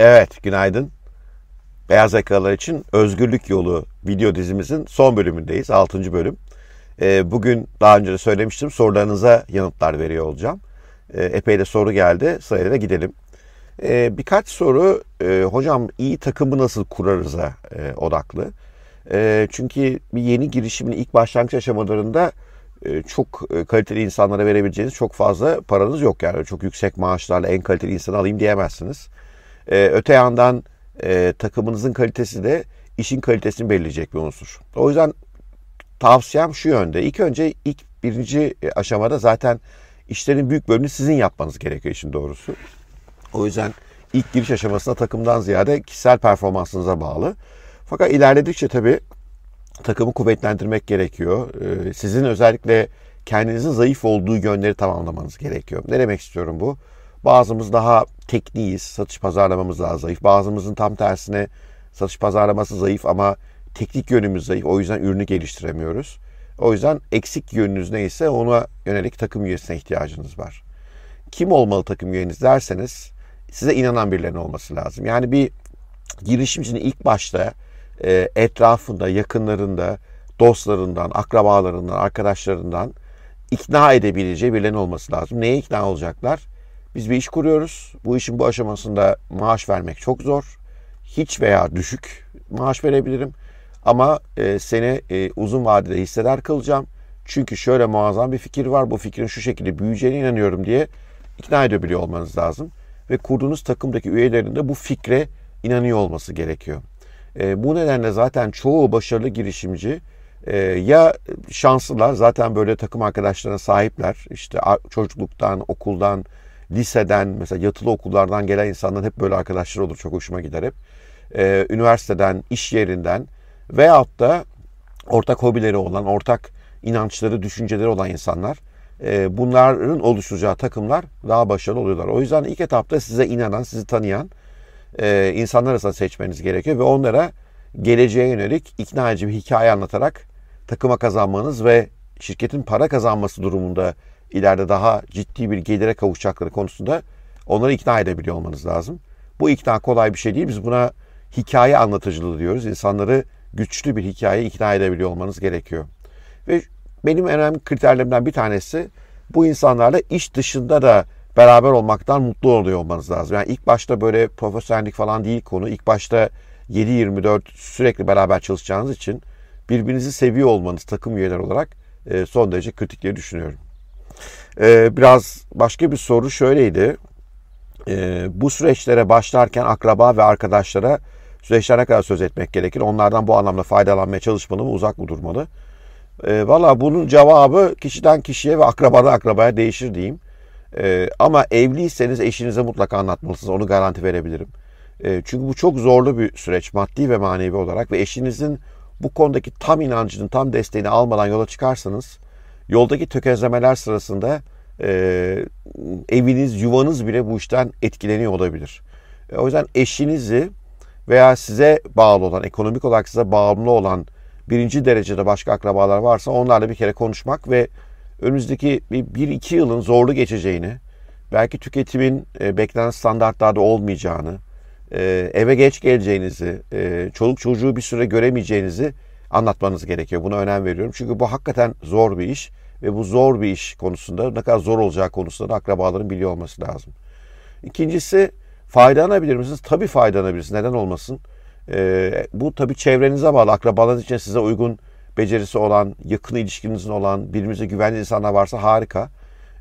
Evet, günaydın. Beyaz yakalılar için Özgürlük Yolu video dizimizin son bölümündeyiz. 6. bölüm. Ee, bugün daha önce de söylemiştim sorularınıza yanıtlar veriyor olacağım. Ee, epey de soru geldi. Sırayla gidelim. Ee, birkaç soru e, hocam iyi takımı nasıl kurarız'a e, odaklı. Çünkü bir yeni girişimin ilk başlangıç aşamalarında e, çok kaliteli insanlara verebileceğiniz çok fazla paranız yok. Yani çok yüksek maaşlarla en kaliteli insanı alayım diyemezsiniz. E, öte yandan e, takımınızın kalitesi de işin kalitesini belirleyecek bir unsur. O yüzden tavsiyem şu yönde. İlk önce ilk birinci aşamada zaten işlerin büyük bölümünü sizin yapmanız gerekiyor işin doğrusu. O yüzden ilk giriş aşamasında takımdan ziyade kişisel performansınıza bağlı. Fakat ilerledikçe tabii takımı kuvvetlendirmek gerekiyor. Ee, sizin özellikle kendinizin zayıf olduğu yönleri tamamlamanız gerekiyor. Ne demek istiyorum bu? Bazımız daha tekniğiz, satış pazarlamamız daha zayıf. Bazımızın tam tersine satış pazarlaması zayıf ama teknik yönümüz zayıf. O yüzden ürünü geliştiremiyoruz. O yüzden eksik yönünüz neyse ona yönelik takım üyesine ihtiyacınız var. Kim olmalı takım üyeniz derseniz size inanan birilerinin olması lazım. Yani bir girişimcinin ilk başta e, etrafında, yakınlarında, dostlarından, akrabalarından, arkadaşlarından ikna edebileceği birilerinin olması lazım. Neye ikna olacaklar? Biz bir iş kuruyoruz. Bu işin bu aşamasında maaş vermek çok zor. Hiç veya düşük maaş verebilirim. Ama e, seni e, uzun vadede hisseder kılacağım. Çünkü şöyle muazzam bir fikir var. Bu fikrin şu şekilde büyüyeceğine inanıyorum diye ikna edebiliyor olmanız lazım. Ve kurduğunuz takımdaki üyelerin de bu fikre inanıyor olması gerekiyor. E, bu nedenle zaten çoğu başarılı girişimci e, ya şanslılar zaten böyle takım arkadaşlarına sahipler. İşte çocukluktan, okuldan, liseden, mesela yatılı okullardan gelen insanların hep böyle arkadaşlar olur. Çok hoşuma gider hep. E, üniversiteden, iş yerinden veyahut da ortak hobileri olan, ortak inançları, düşünceleri olan insanlar e, bunların oluşturacağı takımlar daha başarılı oluyorlar. O yüzden ilk etapta size inanan, sizi tanıyan e, insanlar arasında seçmeniz gerekiyor ve onlara geleceğe yönelik ikna edici bir hikaye anlatarak takıma kazanmanız ve şirketin para kazanması durumunda ileride daha ciddi bir gelire kavuşacakları konusunda onları ikna edebiliyor olmanız lazım. Bu ikna kolay bir şey değil. Biz buna hikaye anlatıcılığı diyoruz. İnsanları güçlü bir hikaye ikna edebiliyor olmanız gerekiyor. Ve benim en önemli kriterlerimden bir tanesi bu insanlarla iş dışında da beraber olmaktan mutlu oluyor olmanız lazım. Yani ilk başta böyle profesyonellik falan değil konu. İlk başta 7-24 sürekli beraber çalışacağınız için birbirinizi seviyor olmanız takım üyeler olarak e, son derece kritik diye düşünüyorum. E, biraz başka bir soru şöyleydi. E, bu süreçlere başlarken akraba ve arkadaşlara süreçler ne kadar söz etmek gerekir? Onlardan bu anlamda faydalanmaya çalışmalı mı, uzak mı durmalı? E, Valla bunun cevabı kişiden kişiye ve akrabadan akrabaya değişir diyeyim. E, ama evliyseniz eşinize mutlaka anlatmalısınız. Onu garanti verebilirim. E, çünkü bu çok zorlu bir süreç maddi ve manevi olarak ve eşinizin bu konudaki tam inancını, tam desteğini almadan yola çıkarsanız yoldaki tökezlemeler sırasında e, eviniz, yuvanız bile bu işten etkileniyor olabilir. E, o yüzden eşinizi veya size bağlı olan, ekonomik olarak size bağımlı olan birinci derecede başka akrabalar varsa onlarla bir kere konuşmak ve önümüzdeki bir, bir iki yılın zorlu geçeceğini, belki tüketimin e, beklenen standartlarda olmayacağını, e, eve geç geleceğinizi, e, çoluk çocuğu bir süre göremeyeceğinizi anlatmanız gerekiyor. Buna önem veriyorum. Çünkü bu hakikaten zor bir iş ve bu zor bir iş konusunda ne kadar zor olacağı konusunda da akrabaların biliyor olması lazım. İkincisi faydalanabilir misiniz? Tabii faydalanabilirsiniz. Neden olmasın? E, bu tabii çevrenize bağlı. Akrabalarınız için size uygun becerisi olan, yakın ilişkinizin olan, birbirinize güvenli insanlar varsa harika.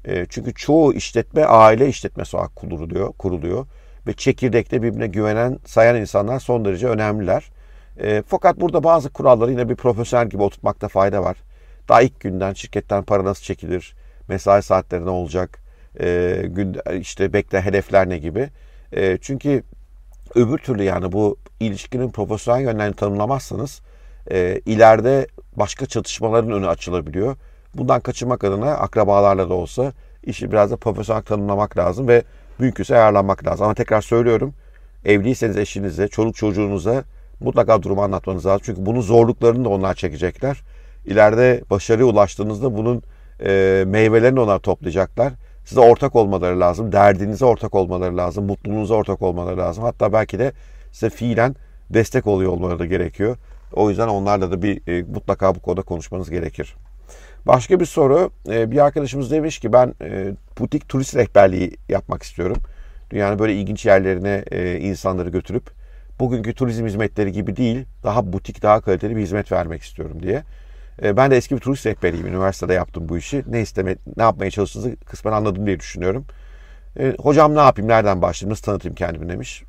E, çünkü çoğu işletme aile işletmesi olarak kuruluyor, kuruluyor ve çekirdekte birbirine güvenen, sayan insanlar son derece önemliler. E, fakat burada bazı kuralları yine bir profesyonel gibi oturtmakta fayda var. Daha ilk günden şirketten para nasıl çekilir, mesai saatleri ne olacak, e, gün, işte bekle hedefler ne gibi. E, çünkü öbür türlü yani bu ilişkinin profesyonel yönlerini tanımlamazsanız e, ileride başka çatışmaların önü açılabiliyor. Bundan kaçınmak adına akrabalarla da olsa işi biraz da profesyonel tanımlamak lazım ve mümkünse ayarlanmak lazım. Ama tekrar söylüyorum evliyseniz eşinize, çoluk çocuğunuza mutlaka durumu anlatmanız lazım. Çünkü bunun zorluklarını da onlar çekecekler. İleride başarıya ulaştığınızda bunun e, meyvelerini onlar toplayacaklar. size ortak olmaları lazım. Derdinize ortak olmaları lazım. Mutluluğunuza ortak olmaları lazım. Hatta belki de size fiilen destek oluyor olmaları da gerekiyor. O yüzden onlarla da bir e, mutlaka bu konuda konuşmanız gerekir. Başka bir soru. E, bir arkadaşımız demiş ki ben e, butik turist rehberliği yapmak istiyorum. Dünyanın böyle ilginç yerlerine e, insanları götürüp bugünkü turizm hizmetleri gibi değil, daha butik, daha kaliteli bir hizmet vermek istiyorum diye. E, ben de eski bir turist rehberiyim. Üniversitede yaptım bu işi. Ne isteme, ne yapmaya çalıştığınızı kısmen anladım diye düşünüyorum. E, hocam ne yapayım, nereden başlayayım, nasıl tanıtayım kendimi demiş.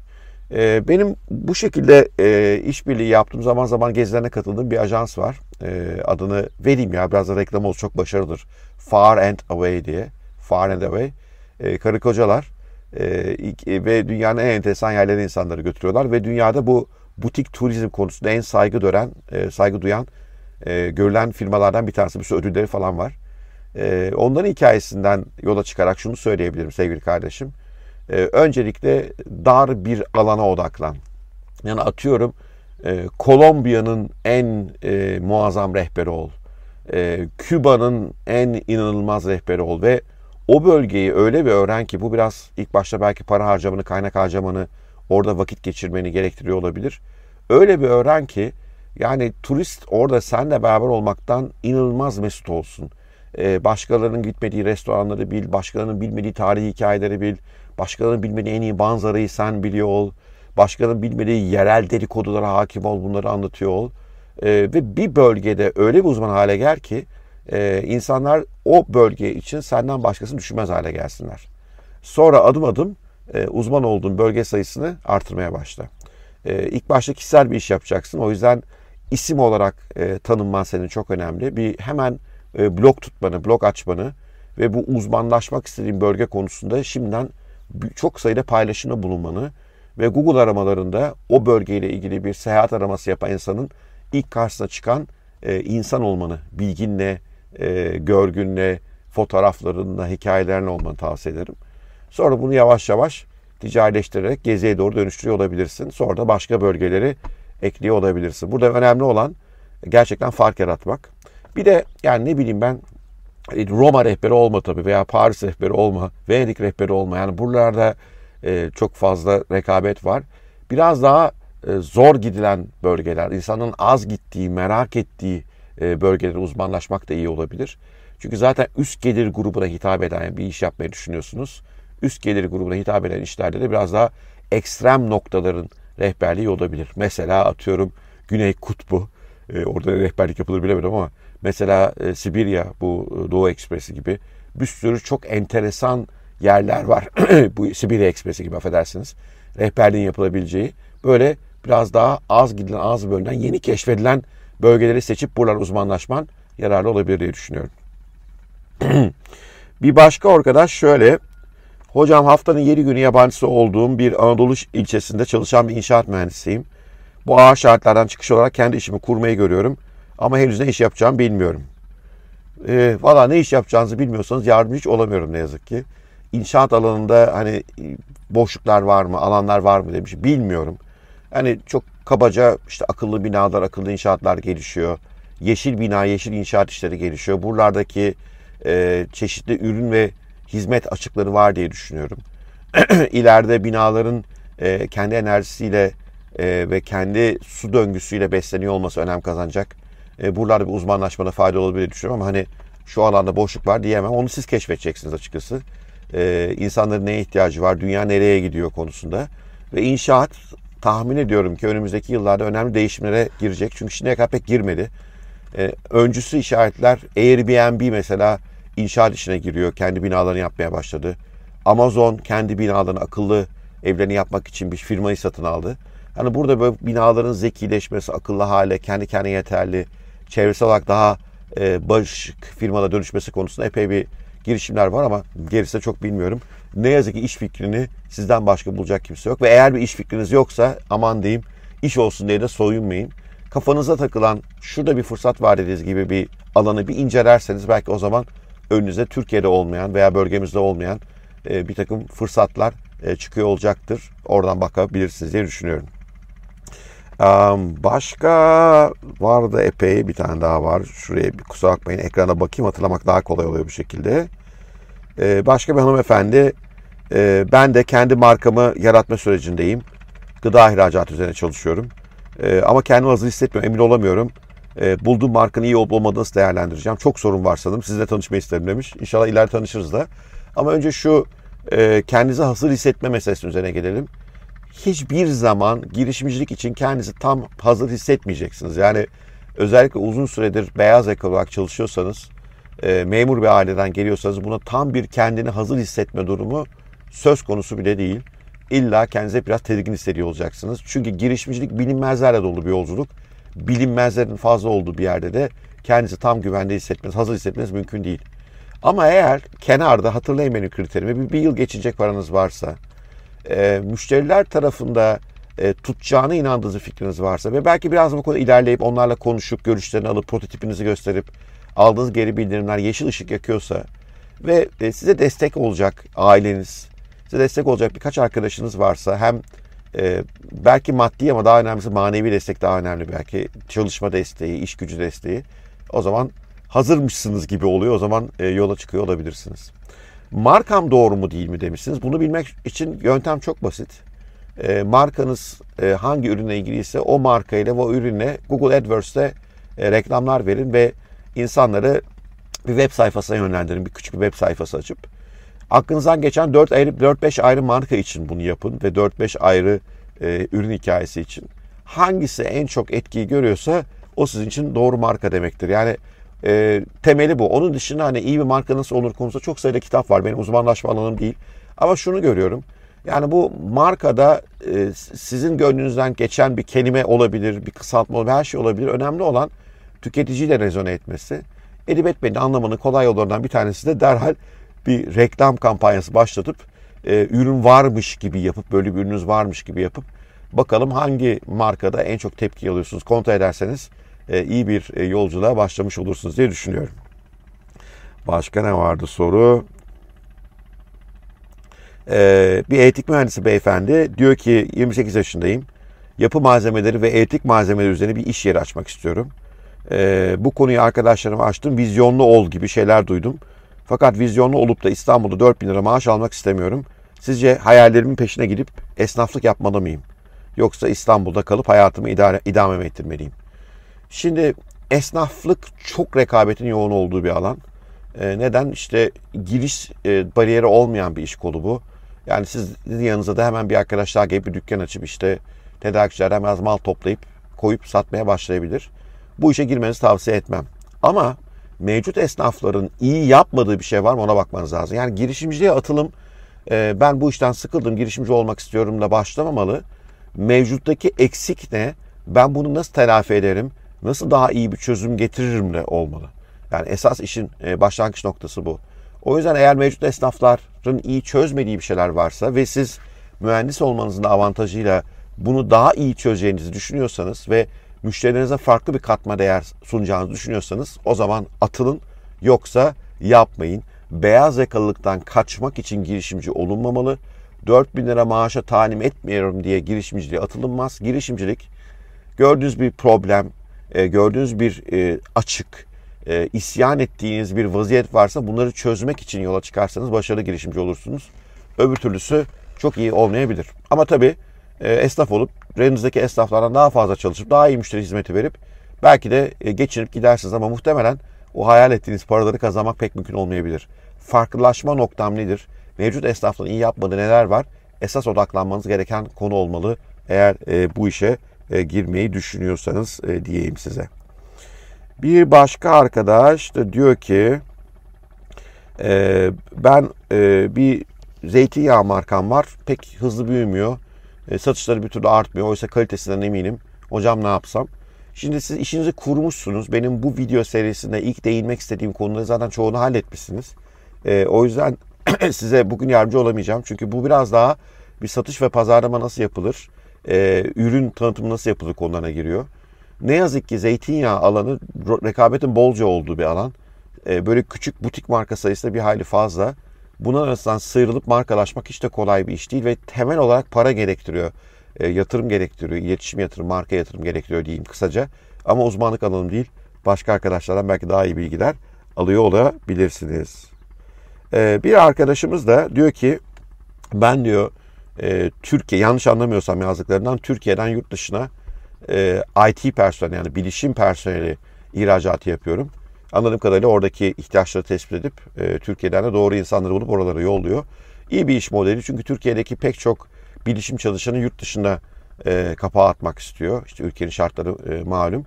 E, benim bu şekilde e, işbirliği yaptığım zaman zaman gezilerine katıldığım bir ajans var. Adını vereyim ya biraz da reklam olsun çok başarılıdır. Far and Away diye. Far and Away. Karı kocalar ve dünyanın en enteresan yerlerine insanları götürüyorlar ve dünyada bu butik turizm konusunda en saygı gören, e, saygı duyan, e, görülen firmalardan bir tanesi. Bir sürü ödülleri falan var. E, onların hikayesinden yola çıkarak şunu söyleyebilirim sevgili kardeşim. E, öncelikle dar bir alana odaklan. Yani atıyorum e, Kolombiya'nın en e, muazzam rehberi ol. E, Küba'nın en inanılmaz rehberi ol ve o bölgeyi öyle bir öğren ki bu biraz ilk başta belki para harcamanı, kaynak harcamanı, orada vakit geçirmeni gerektiriyor olabilir. Öyle bir öğren ki yani turist orada senle beraber olmaktan inanılmaz mesut olsun. Ee, başkalarının gitmediği restoranları bil, başkalarının bilmediği tarihi hikayeleri bil, başkalarının bilmediği en iyi manzarayı sen biliyor ol, başkalarının bilmediği yerel dedikodulara hakim ol, bunları anlatıyor ol. Ee, ve bir bölgede öyle bir uzman hale gel ki e, insanlar o bölge için senden başkasını düşünmez hale gelsinler. Sonra adım adım e, uzman olduğun bölge sayısını artırmaya başla. E, ilk başta kişisel bir iş yapacaksın. O yüzden isim olarak e, tanınman senin çok önemli. Bir hemen e, blog tutmanı, blog açmanı ve bu uzmanlaşmak istediğin bölge konusunda şimdiden çok sayıda paylaşımda bulunmanı ve Google aramalarında o bölgeyle ilgili bir seyahat araması yapan insanın ilk karşısına çıkan e, insan olmanı, bilginle, e, görgünle, fotoğraflarınla, hikayelerle olmanı tavsiye ederim. Sonra bunu yavaş yavaş ticarileştirerek geziye doğru dönüştürüyor olabilirsin. Sonra da başka bölgeleri ekliyor olabilirsin. Burada önemli olan gerçekten fark yaratmak. Bir de yani ne bileyim ben e, Roma rehberi olma tabii veya Paris rehberi olma, Venedik rehberi olma. Yani buralarda e, çok fazla rekabet var. Biraz daha e, zor gidilen bölgeler, insanın az gittiği, merak ettiği bölgelere uzmanlaşmak da iyi olabilir. Çünkü zaten üst gelir grubuna hitap eden bir iş yapmayı düşünüyorsunuz. Üst gelir grubuna hitap eden işlerde de biraz daha ekstrem noktaların rehberliği olabilir. Mesela atıyorum Güney Kutbu. E, orada rehberlik yapılır bilemedim ama mesela e, Sibirya bu e, Doğu Ekspresi gibi bir sürü çok enteresan yerler var. bu Sibirya Ekspresi gibi affedersiniz. Rehberliğin yapılabileceği böyle biraz daha az gidilen, az bölünen, yeni keşfedilen bölgeleri seçip buralar uzmanlaşman yararlı olabilir diye düşünüyorum. bir başka arkadaş şöyle. Hocam haftanın 7 günü yabancısı olduğum bir Anadolu ilçesinde çalışan bir inşaat mühendisiyim. Bu ağır şartlardan çıkış olarak kendi işimi kurmayı görüyorum. Ama henüz ne iş yapacağımı bilmiyorum. E, Valla ne iş yapacağınızı bilmiyorsanız yardımcı hiç olamıyorum ne yazık ki. İnşaat alanında hani boşluklar var mı, alanlar var mı demiş. Bilmiyorum. Hani çok kabaca işte akıllı binalar, akıllı inşaatlar gelişiyor. Yeşil bina, yeşil inşaat işleri gelişiyor. Buralardaki e, çeşitli ürün ve hizmet açıkları var diye düşünüyorum. İleride binaların e, kendi enerjisiyle e, ve kendi su döngüsüyle besleniyor olması önem kazanacak. E, buralarda bir uzmanlaşmada fayda olabilir düşünüyorum ama hani şu alanda boşluk var diyemem. Onu siz keşfedeceksiniz açıkçası. E, insanların neye ihtiyacı var, dünya nereye gidiyor konusunda. Ve inşaat tahmin ediyorum ki önümüzdeki yıllarda önemli değişimlere girecek. Çünkü şimdiye kadar pek girmedi. Ee, öncüsü işaretler Airbnb mesela inşaat işine giriyor. Kendi binalarını yapmaya başladı. Amazon kendi binalarını akıllı evlerini yapmak için bir firmayı satın aldı. Yani burada böyle binaların zekileşmesi, akıllı hale, kendi kendine yeterli, çevresel olarak daha e, baş firmada dönüşmesi konusunda epey bir girişimler var ama gerisi de çok bilmiyorum. Ne yazık ki iş fikrini sizden başka bulacak kimse yok. Ve eğer bir iş fikriniz yoksa aman diyeyim iş olsun diye de soyunmayın. Kafanıza takılan şurada bir fırsat var dediğiniz gibi bir alanı bir incelerseniz belki o zaman önünüze Türkiye'de olmayan veya bölgemizde olmayan e, bir takım fırsatlar e, çıkıyor olacaktır. Oradan bakabilirsiniz diye düşünüyorum. Başka vardı epey bir tane daha var. Şuraya bir kusura bakmayın ekrana bakayım hatırlamak daha kolay oluyor bu şekilde. E, başka bir hanımefendi e, ben de kendi markamı yaratma sürecindeyim. Gıda ihracatı üzerine çalışıyorum. E, ama kendimi hazır hissetmiyorum, emin olamıyorum. E, bulduğum markanın iyi olup olmadığını nasıl değerlendireceğim. Çok sorun var sanırım. Sizinle tanışmayı isterim demiş. İnşallah ileride tanışırız da. Ama önce şu e, kendinizi hazır hissetme meselesinin üzerine gelelim. Hiçbir zaman girişimcilik için kendinizi tam hazır hissetmeyeceksiniz. Yani özellikle uzun süredir beyaz yakalı olarak çalışıyorsanız, e, memur bir aileden geliyorsanız buna tam bir kendini hazır hissetme durumu söz konusu bile değil. İlla kendinize biraz tedirgin hissediyor olacaksınız. Çünkü girişimcilik bilinmezlerle dolu bir yolculuk. Bilinmezlerin fazla olduğu bir yerde de kendinizi tam güvende hissetmeniz, hazır hissetmeniz mümkün değil. Ama eğer kenarda hatırlayın benim kriterimi bir, bir yıl geçecek paranız varsa, e, müşteriler tarafında e, tutacağına inandığınız fikriniz varsa ve belki biraz bu konuda ilerleyip onlarla konuşup görüşlerini alıp prototipinizi gösterip aldığınız geri bildirimler yeşil ışık yakıyorsa ve e, size destek olacak aileniz, size destek olacak birkaç arkadaşınız varsa hem e, belki maddi ama daha önemlisi manevi destek daha önemli belki çalışma desteği, iş gücü desteği o zaman hazırmışsınız gibi oluyor o zaman e, yola çıkıyor olabilirsiniz. Markam doğru mu değil mi demişsiniz. Bunu bilmek için yöntem çok basit. E, markanız e, hangi ürüne ilgiliyse o markayla o ürüne Google AdWords'te e, reklamlar verin ve insanları bir web sayfasına yönlendirin. Bir küçük bir web sayfası açıp aklınızdan geçen 4 ayrı 4-5 ayrı marka için bunu yapın ve 4-5 ayrı e, ürün hikayesi için. Hangisi en çok etkiyi görüyorsa o sizin için doğru marka demektir. Yani e, temeli bu. Onun dışında hani iyi bir marka nasıl olur konusunda çok sayıda kitap var. Benim uzmanlaşma alanım değil. Ama şunu görüyorum. Yani bu markada e, sizin gönlünüzden geçen bir kelime olabilir, bir kısaltma olabilir, her şey olabilir. Önemli olan tüketiciyle rezone etmesi. Edip etmenin anlamanın kolay yollarından bir tanesi de derhal bir reklam kampanyası başlatıp e, ürün varmış gibi yapıp böyle bir ürününüz varmış gibi yapıp bakalım hangi markada en çok tepki alıyorsunuz kontrol ederseniz e, iyi bir e, yolculuğa başlamış olursunuz diye düşünüyorum. Başka ne vardı soru? Ee, bir etik mühendisi beyefendi diyor ki 28 yaşındayım. Yapı malzemeleri ve etik malzemeleri üzerine bir iş yeri açmak istiyorum. Ee, bu konuyu arkadaşlarıma açtım. Vizyonlu ol gibi şeyler duydum. Fakat vizyonlu olup da İstanbul'da 4 bin lira maaş almak istemiyorum. Sizce hayallerimin peşine gidip esnaflık yapmalı mıyım? Yoksa İstanbul'da kalıp hayatımı idare, idame ettirmeliyim? Şimdi esnaflık çok rekabetin yoğun olduğu bir alan. E, neden? İşte giriş e, bariyeri olmayan bir iş kolu bu. Yani siz yanınıza da hemen bir arkadaş daha gelip bir dükkan açıp işte tedarikçiler hemen mal toplayıp koyup satmaya başlayabilir. Bu işe girmenizi tavsiye etmem. Ama mevcut esnafların iyi yapmadığı bir şey var mı ona bakmanız lazım. Yani girişimciliğe atılım e, ben bu işten sıkıldım girişimci olmak istiyorum da başlamamalı. Mevcuttaki eksik ne? Ben bunu nasıl telafi ederim? Nasıl daha iyi bir çözüm getiririm de olmalı. Yani esas işin e, başlangıç noktası bu. O yüzden eğer mevcut esnafların iyi çözmediği bir şeyler varsa ve siz mühendis olmanızın avantajıyla bunu daha iyi çözeceğinizi düşünüyorsanız ve müşterilerinize farklı bir katma değer sunacağınızı düşünüyorsanız o zaman atılın yoksa yapmayın. Beyaz yakalılıktan kaçmak için girişimci olunmamalı. 4 bin lira maaşa talim etmiyorum diye girişimciliğe atılınmaz. Girişimcilik gördüğünüz bir problem, e, gördüğünüz bir e, açık, e, isyan ettiğiniz bir vaziyet varsa bunları çözmek için yola çıkarsanız başarılı girişimci olursunuz. Öbür türlüsü çok iyi olmayabilir. Ama tabii esnaf olup reninizdeki esnaflardan daha fazla çalışıp daha iyi müşteri hizmeti verip belki de geçinip gidersiniz ama muhtemelen o hayal ettiğiniz paraları kazanmak pek mümkün olmayabilir. Farklılaşma noktam nedir? Mevcut esnafların iyi yapmadığı neler var? Esas odaklanmanız gereken konu olmalı eğer bu işe girmeyi düşünüyorsanız diyeyim size. Bir başka arkadaş da diyor ki e, ben e, bir zeytinyağı markam var. Pek hızlı büyümüyor. E, satışları bir türlü artmıyor. Oysa kalitesinden eminim. Hocam ne yapsam? Şimdi siz işinizi kurmuşsunuz. Benim bu video serisinde ilk değinmek istediğim konuları zaten çoğunu halletmişsiniz. E, o yüzden size bugün yardımcı olamayacağım. Çünkü bu biraz daha bir satış ve pazarlama nasıl yapılır, e, ürün tanıtımı nasıl yapılır konularına giriyor. Ne yazık ki zeytinyağı alanı rekabetin bolca olduğu bir alan. Böyle küçük butik marka sayısı da bir hayli fazla. Buna arasından sıyrılıp markalaşmak hiç de kolay bir iş değil ve temel olarak para gerektiriyor. E, yatırım gerektiriyor, iletişim yatırım, marka yatırım gerektiriyor diyeyim kısaca. Ama uzmanlık alanım değil. Başka arkadaşlardan belki daha iyi bilgiler alıyor olabilirsiniz. E, bir arkadaşımız da diyor ki ben diyor e, Türkiye yanlış anlamıyorsam yazdıklarından Türkiye'den yurt dışına e, IT personeli yani bilişim personeli ihracatı yapıyorum. Anladığım kadarıyla oradaki ihtiyaçları tespit edip e, Türkiye'den de doğru insanları bulup oralara yolluyor. İyi bir iş modeli çünkü Türkiye'deki pek çok bilişim çalışanı yurt dışında e, kapağı atmak istiyor. İşte ülkenin şartları e, malum.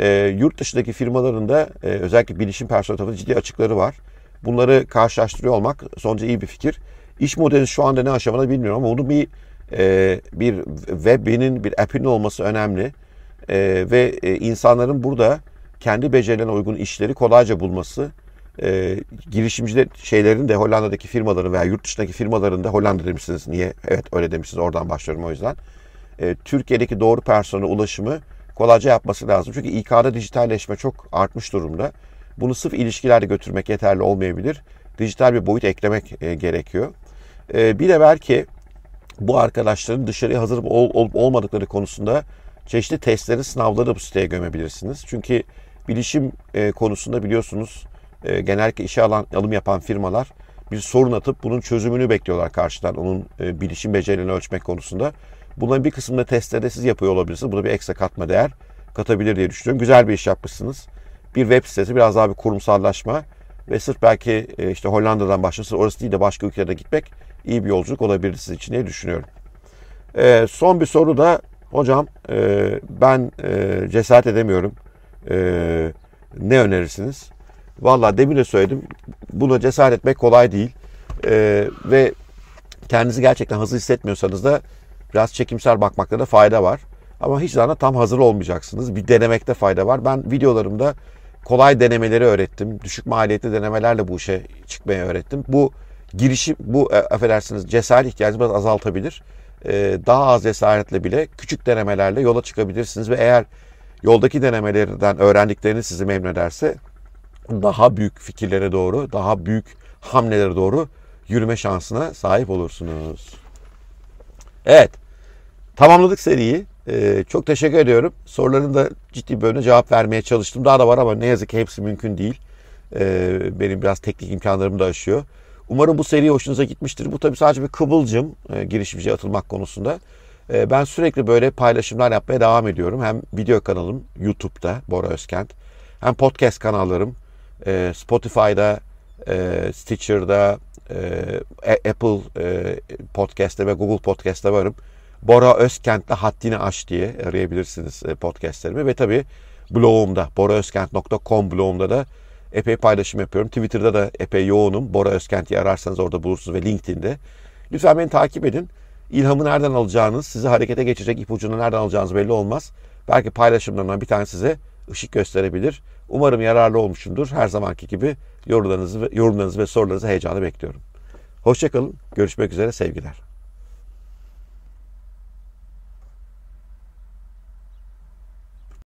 E, yurt dışındaki firmaların da e, özellikle bilişim personeli tarafında ciddi açıkları var. Bunları karşılaştırıyor olmak sonuçta iyi bir fikir. İş modeli şu anda ne aşamada bilmiyorum ama bunun bir e, bir web'inin, bir app'inin olması önemli. E, ve e, insanların burada kendi becerilerine uygun işleri kolayca bulması, e, girişimci şeylerin de Hollanda'daki firmaların veya yurt dışındaki firmaların da Hollanda demişsiniz. Niye? Evet öyle demişsiniz. Oradan başlıyorum o yüzden. E, Türkiye'deki doğru personel ulaşımı kolayca yapması lazım. Çünkü İK'da dijitalleşme çok artmış durumda. Bunu sırf ilişkilerde götürmek yeterli olmayabilir. Dijital bir boyut eklemek e, gerekiyor. E, bir de belki bu arkadaşların dışarıya hazır olup olmadıkları konusunda çeşitli testleri, sınavları bu siteye gömebilirsiniz. Çünkü bilişim e, konusunda biliyorsunuz e, genellikle işe alan, alım yapan firmalar bir sorun atıp bunun çözümünü bekliyorlar karşıdan. Onun e, bilişim becerilerini ölçmek konusunda. Bunların bir kısmında testleri de siz yapıyor olabilirsiniz. Bu da bir ekstra katma değer katabilir diye düşünüyorum. Güzel bir iş yapmışsınız. Bir web sitesi, biraz daha bir kurumsallaşma ve sırf belki e, işte Hollanda'dan başlasın, orası değil de başka ülkelere gitmek iyi bir yolculuk olabilir sizin için diye düşünüyorum. E, son bir soru da hocam e, ben e, cesaret edemiyorum. E, ne önerirsiniz? Valla demin de söyledim. Buna cesaret etmek kolay değil. E, ve kendinizi gerçekten hazır hissetmiyorsanız da biraz çekimsel bakmakta da fayda var. Ama hiç zaman tam hazır olmayacaksınız. Bir denemekte fayda var. Ben videolarımda kolay denemeleri öğrettim. Düşük maliyetli denemelerle bu işe çıkmayı öğrettim. Bu girişim, bu e, affedersiniz cesaret ihtiyacını biraz azaltabilir. E, daha az cesaretle bile küçük denemelerle yola çıkabilirsiniz ve eğer yoldaki denemelerden öğrendikleriniz sizi memnun ederse daha büyük fikirlere doğru, daha büyük hamlelere doğru yürüme şansına sahip olursunuz. Evet, tamamladık seriyi. Ee, çok teşekkür ediyorum. Soruların da ciddi bölümüne cevap vermeye çalıştım. Daha da var ama ne yazık ki hepsi mümkün değil. Ee, benim biraz teknik imkanlarım da aşıyor. Umarım bu seri hoşunuza gitmiştir. Bu tabii sadece bir kıvılcım e, girişimciye atılmak konusunda. E, ben sürekli böyle paylaşımlar yapmaya devam ediyorum. Hem video kanalım YouTube'da Bora Özkent. Hem podcast kanallarım e, Spotify'da, e, Stitcher'da, e, Apple Podcast'te ve Google Podcast'te varım. Bora Özkent'te Haddini Aş diye arayabilirsiniz podcastlerimi. Ve tabii blogumda, boraözkent.com blogumda da epey paylaşım yapıyorum. Twitter'da da epey yoğunum. Bora Özkent'i ararsanız orada bulursunuz ve LinkedIn'de. Lütfen beni takip edin. İlhamı nereden alacağınız, sizi harekete geçirecek ipucunu nereden alacağınız belli olmaz. Belki paylaşımlarından bir tane size ışık gösterebilir. Umarım yararlı olmuşumdur. Her zamanki gibi yorumlarınızı, yorumlarınızı ve sorularınızı heyecanla bekliyorum. Hoşçakalın. Görüşmek üzere. Sevgiler.